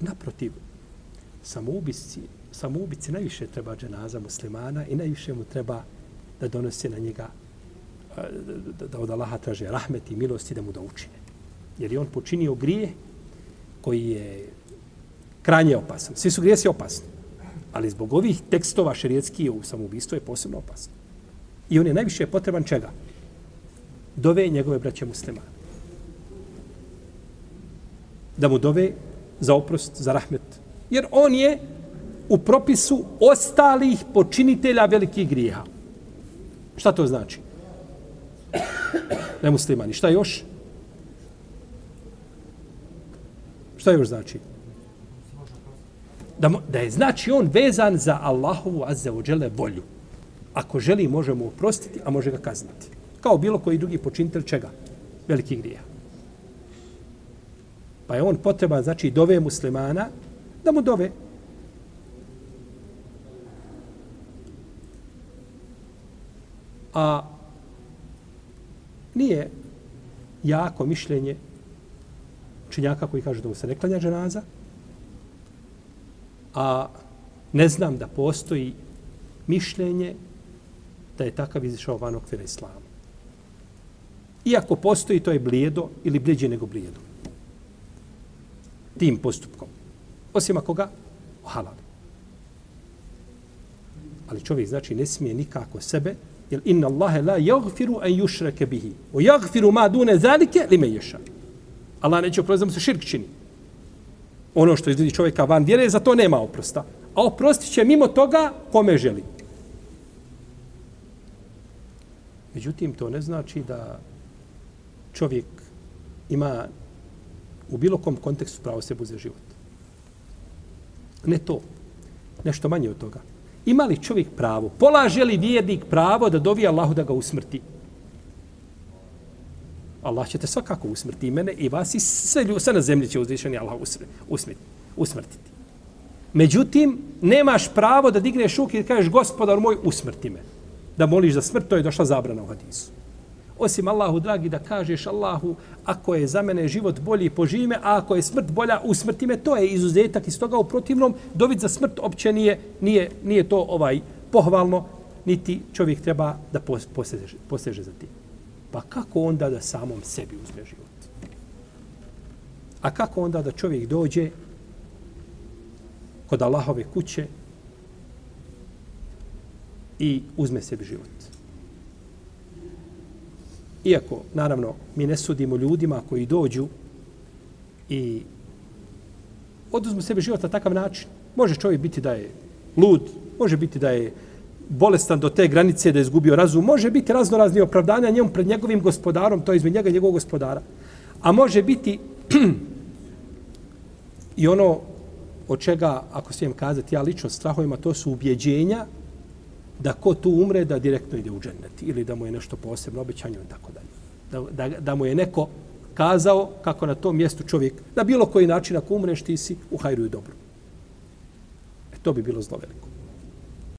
Naprotiv, samoubici, samoubici najviše treba dženaza muslimana i najviše mu treba da donose na njega da, da od Allaha traže rahmet i milosti da mu da učine. Jer je on počinio grije koji je krajnje opasan. Svi su grijesi opasni. Ali zbog ovih tekstova šerijetski u samoubistvo je posebno opasno. I on je najviše potreban čega? Dove njegove braće muslimane. Da mu dove za oprost, za rahmet. Jer on je u propisu ostalih počinitelja velikih grijeha. Šta to znači? Nemuslimani. Šta još? Šta još znači? Da, da je znači on vezan za Allahovu azza wa volju. Ako želi, može mu oprostiti, a može ga kazniti. Kao bilo koji drugi počinitelj čega? Veliki grijeha. Pa je on potreban, znači, dove muslimana, da mu dove. A nije jako mišljenje činjaka koji kažu da mu se ne klanja dženaza, a ne znam da postoji mišljenje da je takav izišao van okvira islama. Iako postoji, to je blijedo ili bliđe nego blijedo. Tim postupkom. Osim ako ga ohalali. Ali čovjek znači ne smije nikako sebe, jer inna Allahe la jagfiru en jušreke bihi. O jagfiru ma dune zalike li me ješa. Allah neće oprostiti da mu se širk čini. Ono što izvedi čovjeka van vjere, za to nema oprosta. A oprostit će mimo toga kome želi. Međutim, to ne znači da čovjek ima u bilo kom kontekstu pravo sebu za život. Ne to. Nešto manje od toga. Ima li čovjek pravo? Polaže li vjernik pravo da dovi Allahu da ga usmrti? Allah će te svakako usmrti i mene i vas i sve, ljudi, sve na zemlji će uzvišeni Allah usmrti, usmrtiti. Međutim, nemaš pravo da digneš ruke i kažeš gospodar moj usmrti me. Da moliš za smrt, to je došla zabrana u hadisu. Osim Allahu, dragi, da kažeš Allahu, ako je za mene život bolji, poživi me, a ako je smrt bolja, usmrti me, to je izuzetak. Iz toga u protivnom, dobit za smrt opće nije, nije, nije to ovaj pohvalno, niti čovjek treba da poseže, poseže za tim. Pa kako onda da samom sebi uzme život? A kako onda da čovjek dođe kod Allahove kuće i uzme sebi život? Iako, naravno, mi ne sudimo ljudima koji dođu i oduzmu sebe život na takav način. Može čovjek biti da je lud, može biti da je bolestan do te granice da je izgubio razum, može biti raznorazni opravdanja njemu pred njegovim gospodarom, to je između njega i njegovog gospodara. A može biti i ono od čega, ako smijem kazati, ja lično strahovima, to su ubjeđenja da ko tu umre, da direktno ide u džennet ili da mu je nešto posebno obećanje i tako dalje. Da, da, da mu je neko kazao kako na tom mjestu čovjek, na bilo koji način ako umreš, ti si u hajru i dobru. E, to bi bilo zlo veliko.